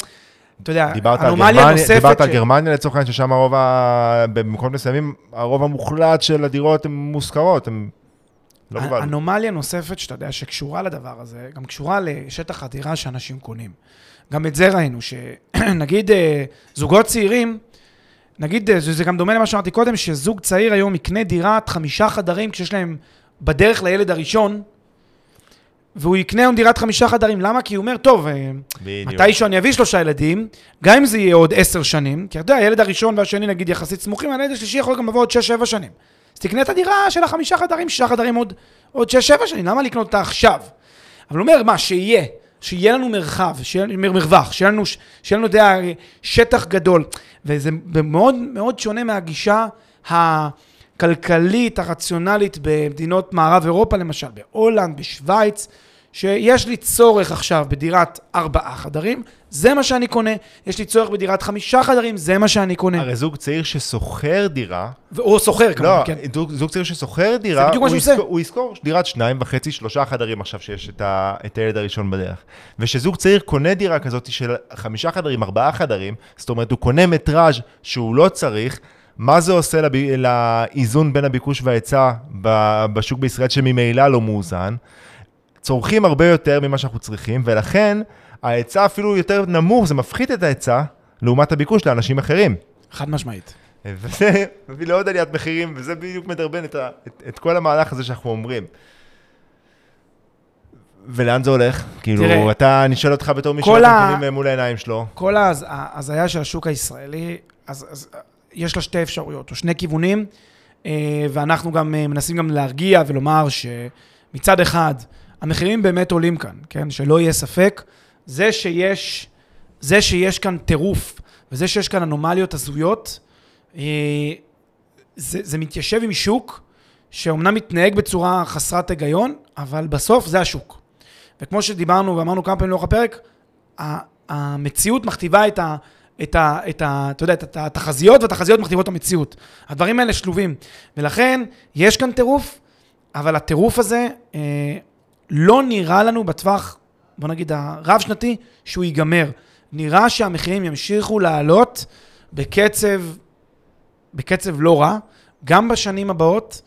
אתה יודע, אנומליה נוספת דיברת על גרמניה לצורך העניין, ששם הרוב, ה... במקומות מסוימים, הרוב המוחלט של הדירות הן מושכרות, הן לא ה- בבעלות. אנומליה נוספת שאתה יודע שקשורה לדבר הזה, גם קשורה לשטח הדירה שאנשים קונים. גם את זה ראינו, שנגיד אה, זוגות צעירים, נגיד, אה, זה זה גם דומה למה שאמרתי קודם, שזוג צעיר היום יקנה דירת חמישה חדרים כשיש להם בדרך לילד הראשון, והוא יקנה היום דירת חמישה חדרים. למה? כי הוא אומר, טוב, אה, בדיוק. מתישהו אני אביא שלושה ילדים, גם אם זה יהיה עוד עשר שנים, כי אתה יודע, הילד הראשון והשני נגיד יחסית סמוכים, הילד השלישי יכול גם לבוא עוד שש-שבע שנים. אז תקנה את הדירה של החמישה חדרים, שישה חדרים עוד, עוד שש-שבע שנים, למה לקנות אותה עכשיו? אבל הוא אומר, מה, שיהיה, שיהיה לנו מרחב, שיהיה לנו מרווח, שיהיה לנו, שיהיה לנו, יודע, שטח גדול. וזה מאוד מאוד שונה מהגישה הכלכלית, הרציונלית במדינות מערב אירופה, למשל, בהולנד, בשוויץ, שיש לי צורך עכשיו בדירת ארבעה חדרים, זה מה שאני קונה. יש לי צורך בדירת חמישה חדרים, זה מה שאני קונה. הרי זוג צעיר ששוכר דירה, או שוכר כמובן, לא, כן. זוג, זוג צעיר ששוכר דירה, הוא, עושה. הוא ישכור דירת שניים וחצי, שלושה חדרים עכשיו שיש את, ה, את הילד הראשון בדרך. וכשזוג צעיר קונה דירה כזאת של חמישה חדרים, ארבעה חדרים, זאת אומרת, הוא קונה מטראז' שהוא לא צריך, מה זה עושה לב, לאיזון בין הביקוש וההיצע בשוק בישראל שממילא לא מאוזן? צורכים הרבה יותר ממה שאנחנו צריכים, ולכן ההיצע אפילו יותר נמוך, זה מפחית את ההיצע לעומת הביקוש לאנשים אחרים. חד משמעית. וזה מביא לעוד עליית מחירים, וזה בדיוק מדרבן את, ה, את, את כל המהלך הזה שאנחנו אומרים. ולאן זה הולך? כאילו, תראה, אתה, אני שואל אותך בתור מי כל שרואה את ה- הנתונים מול העיניים שלו. כל ההז- ההזיה של השוק הישראלי, אז, אז יש לה שתי אפשרויות, או שני כיוונים, אה, ואנחנו גם אה, מנסים גם להרגיע ולומר שמצד אחד, המחירים באמת עולים כאן, כן? שלא יהיה ספק. זה שיש, זה שיש כאן טירוף, וזה שיש כאן אנומליות הזויות, אה, זה, זה מתיישב עם שוק שאומנם מתנהג בצורה חסרת היגיון, אבל בסוף זה השוק. וכמו שדיברנו ואמרנו כמה פעמים לאורך הפרק, המציאות מכתיבה את ה... את ה... את ה... אתה יודע, את התחזיות, והתחזיות מכתיבות את המציאות. הדברים האלה שלובים. ולכן, יש כאן טירוף, אבל הטירוף הזה אה, לא נראה לנו בטווח, בוא נגיד, הרב-שנתי, שהוא ייגמר. נראה שהמחירים ימשיכו לעלות בקצב, בקצב לא רע, גם בשנים הבאות.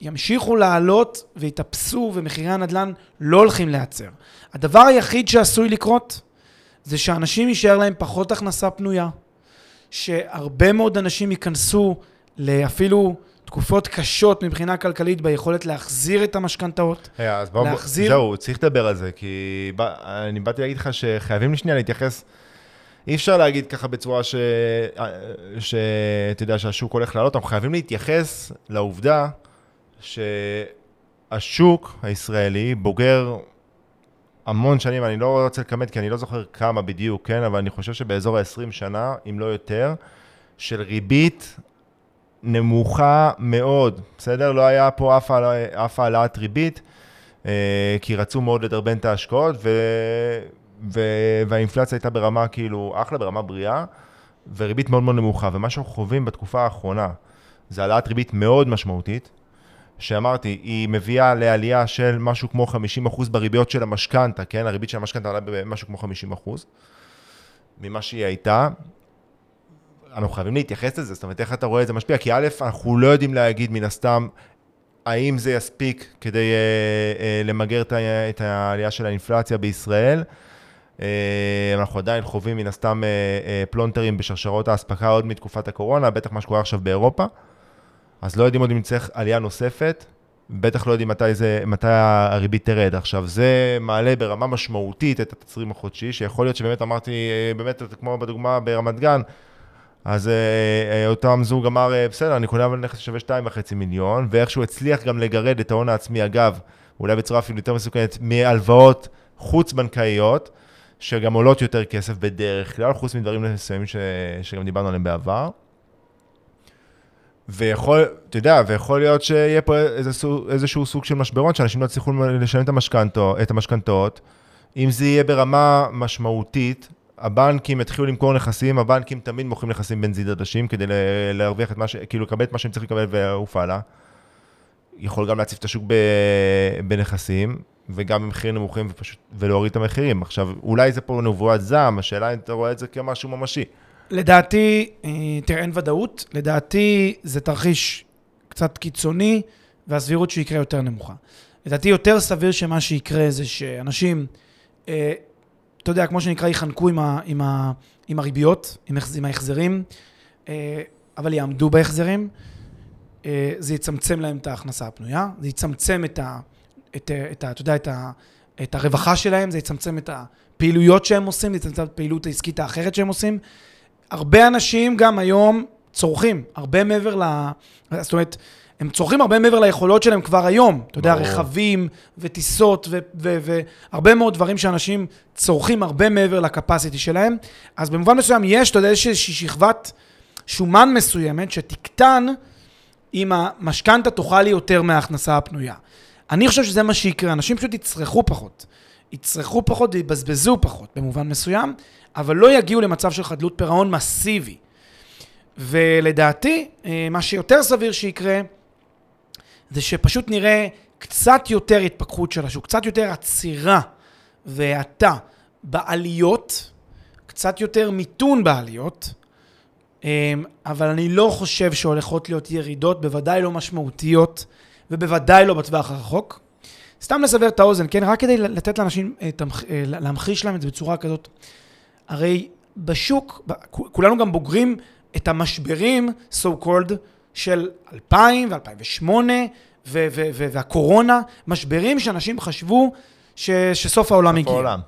ימשיכו לעלות ויתאפסו ומחירי הנדל"ן לא הולכים להיעצר. הדבר היחיד שעשוי לקרות זה שאנשים יישאר להם פחות הכנסה פנויה, שהרבה מאוד אנשים ייכנסו לאפילו תקופות קשות מבחינה כלכלית ביכולת להחזיר את המשכנתאות. Hey, אז בואו, להחזיר- זהו, צריך לדבר על זה, כי בא, אני באתי להגיד לך שחייבים שנייה להתייחס, אי אפשר להגיד ככה בצורה ש... שאתה יודע שהשוק הולך לעלות, אנחנו חייבים להתייחס לעובדה שהשוק הישראלי בוגר המון שנים, אני לא רוצה לכמת כי אני לא זוכר כמה בדיוק, כן, אבל אני חושב שבאזור ה-20 שנה, אם לא יותר, של ריבית נמוכה מאוד, בסדר? לא היה פה אף, אף העלאת ריבית, אה, כי רצו מאוד לדרבן את ההשקעות, ו, ו, והאינפלציה הייתה ברמה כאילו אחלה, ברמה בריאה, וריבית מאוד מאוד נמוכה. ומה שאנחנו חווים בתקופה האחרונה, זה העלאת ריבית מאוד משמעותית, שאמרתי, היא מביאה לעלייה של משהו כמו 50% בריביות של המשכנתה, כן? הריבית של המשכנתה עלה במשהו כמו 50% ממה שהיא הייתה. אנחנו חייבים להתייחס לזה, זאת אומרת, איך אתה רואה את זה משפיע? כי א', אנחנו לא יודעים להגיד מן הסתם, האם זה יספיק כדי אה, אה, למגר את, את העלייה של האינפלציה בישראל. אה, אנחנו עדיין חווים מן הסתם אה, אה, פלונטרים בשרשרות האספקה עוד מתקופת הקורונה, בטח מה שקורה עכשיו באירופה. אז לא יודעים עוד אם נצטרך עלייה נוספת, בטח לא יודעים מתי, זה, מתי הריבית תרד. עכשיו, זה מעלה ברמה משמעותית את התצרים החודשי, שיכול להיות שבאמת אמרתי, אה, באמת, כמו בדוגמה ברמת גן, אז אה, אה, אותם זוג אמר, אה, בסדר, אני קונה אבל נכס ששווה 2.5 מיליון, ואיכשהו הצליח גם לגרד את ההון העצמי, אגב, אולי בצורה אפילו יותר מסוכנת, מהלוואות חוץ-בנקאיות, שגם עולות יותר כסף בדרך כלל, חוץ מדברים מסוימים ש... שגם דיברנו עליהם בעבר. ויכול, אתה יודע, ויכול להיות שיהיה פה איזשהו, איזשהו סוג של משברון, שאנשים לא יצליחו לשלם את המשכנתאות. אם זה יהיה ברמה משמעותית, הבנקים יתחילו למכור נכסים, הבנקים תמיד מוכרים נכסים בנזיד עדשים כדי להרוויח את מה ש... כאילו לקבל את מה שהם צריכים לקבל ולעוף הלאה. יכול גם להציף את השוק ב... בנכסים, וגם במחירים נמוכים ופשוט, ולהוריד את המחירים. עכשיו, אולי זה פה נבואת זעם, השאלה אם אתה רואה את זה כמשהו ממשי. לדעתי, אה, תראה, אין ודאות. לדעתי, זה תרחיש קצת קיצוני, והסבירות שהוא יקרה יותר נמוכה. לדעתי, יותר סביר שמה שיקרה זה שאנשים, אה, אתה יודע, כמו שנקרא, ייחנקו עם, ה, עם, ה, עם הריביות, עם, עם ההחזרים, אה, אבל יעמדו בהחזרים. אה, זה יצמצם להם את ההכנסה הפנויה, זה יצמצם את ה... את, את. אתה יודע, את, ה, את הרווחה שלהם, זה יצמצם את הפעילויות שהם עושים, זה יצמצם את הפעילות העסקית האחרת שהם עושים. הרבה אנשים גם היום צורכים, הרבה מעבר ל... זאת אומרת, הם צורכים הרבה מעבר ליכולות שלהם כבר היום. אתה יודע. רכבים וטיסות והרבה מאוד דברים שאנשים צורכים הרבה מעבר לקפסיטי שלהם. אז במובן מסוים יש, אתה יודע, איזושהי שכבת שומן מסוימת שתקטן אם המשכנתה תאכל לי יותר מההכנסה הפנויה. אני חושב שזה מה שיקרה, אנשים פשוט יצרכו פחות. יצרכו פחות ויבזבזו פחות במובן מסוים, אבל לא יגיעו למצב של חדלות פירעון מסיבי. ולדעתי, אה, מה שיותר סביר שיקרה, זה שפשוט נראה קצת יותר התפכחות של השוק, קצת יותר עצירה והאטה בעליות, קצת יותר מיתון בעליות, אמ, אבל אני לא חושב שהולכות להיות ירידות, בוודאי לא משמעותיות, ובוודאי לא בטווח הרחוק. סתם לסבר את האוזן, כן? רק כדי לתת לאנשים, אה, אה, להמחיש להם את זה בצורה כזאת. הרי בשוק, כולנו גם בוגרים את המשברים, so called, של 2000 ו-2008 והקורונה, משברים שאנשים חשבו ש- שסוף העולם הגיע. העולם.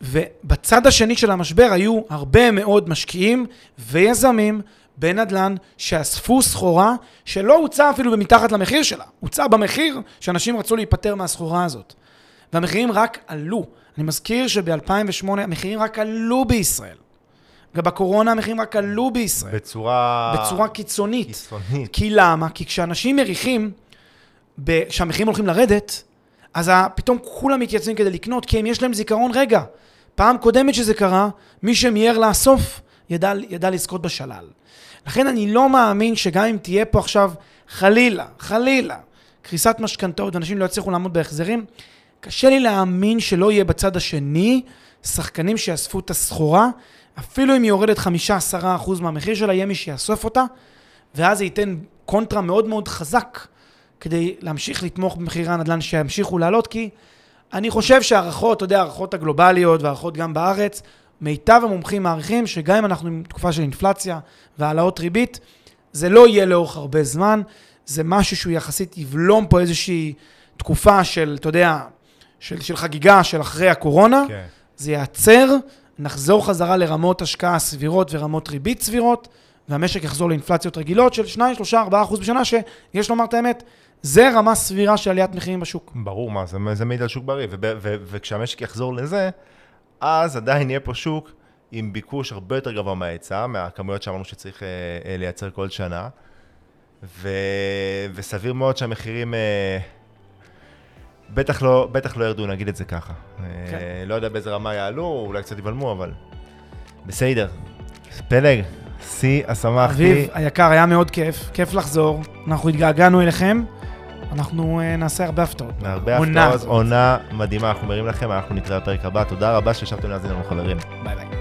ובצד השני של המשבר היו הרבה מאוד משקיעים ויזמים בנדל"ן שאספו סחורה שלא הוצעה אפילו במתחת למחיר שלה, הוצעה במחיר שאנשים רצו להיפטר מהסחורה הזאת. והמחירים רק עלו. אני מזכיר שב-2008 המחירים רק עלו בישראל. ובקורונה המחירים רק עלו בישראל. בצורה... בצורה קיצונית. קיצונית. כי למה? כי כשאנשים מריחים שהמחירים הולכים לרדת, אז פתאום כולם מתייצבים כדי לקנות, כי אם יש להם זיכרון, רגע, פעם קודמת שזה קרה, מי שמיהר לאסוף, ידע, ידע לזכות בשלל. לכן אני לא מאמין שגם אם תהיה פה עכשיו, חלילה, חלילה, קריסת משכנתאות ואנשים לא יצליחו לעמוד בהחזרים, קשה לי להאמין שלא יהיה בצד השני שחקנים שיאספו את הסחורה, אפילו אם היא יורדת 5-10% מהמחיר שלה, יהיה מי שיאסוף אותה, ואז זה ייתן קונטרה מאוד מאוד חזק כדי להמשיך לתמוך במחירי הנדל"ן שימשיכו לעלות, כי אני חושב שהערכות, אתה יודע, הערכות הגלובליות והערכות גם בארץ, מיטב המומחים מעריכים שגם אם אנחנו עם תקופה של אינפלציה והעלאות ריבית, זה לא יהיה לאורך הרבה זמן, זה משהו שהוא יחסית יבלום פה איזושהי תקופה של, אתה יודע, של, של חגיגה של אחרי הקורונה, כן. זה ייעצר, נחזור חזרה לרמות השקעה סבירות ורמות ריבית סבירות, והמשק יחזור לאינפלציות רגילות של 2, 3, 4 אחוז בשנה, שיש לומר את האמת, זה רמה סבירה של עליית מחירים בשוק. ברור, מה, זה, זה מעיד על שוק בריא, וכשהמשק יחזור לזה, אז עדיין יהיה פה שוק עם ביקוש הרבה יותר גבוה מההיצע, מהכמויות שאמרנו שצריך אה, אה, לייצר כל שנה, ו, וסביר מאוד שהמחירים אה, בטח לא, בטח לא ירדו, נגיד את זה ככה. כן. אה, לא יודע באיזה רמה יעלו, אולי קצת יבלמו, אבל בסדר. פלג, שיא השמחתי. אביב, היקר, היה מאוד כיף, כיף לחזור. אנחנו התגעגענו אליכם. אנחנו uh, נעשה הרבה הפתעות. הרבה הפתעות, עונה מדהימה, אנחנו מרים לכם, אנחנו נתראה בפרק הבא. תודה רבה שישבתם להאזין לנו חברים. ביי ביי.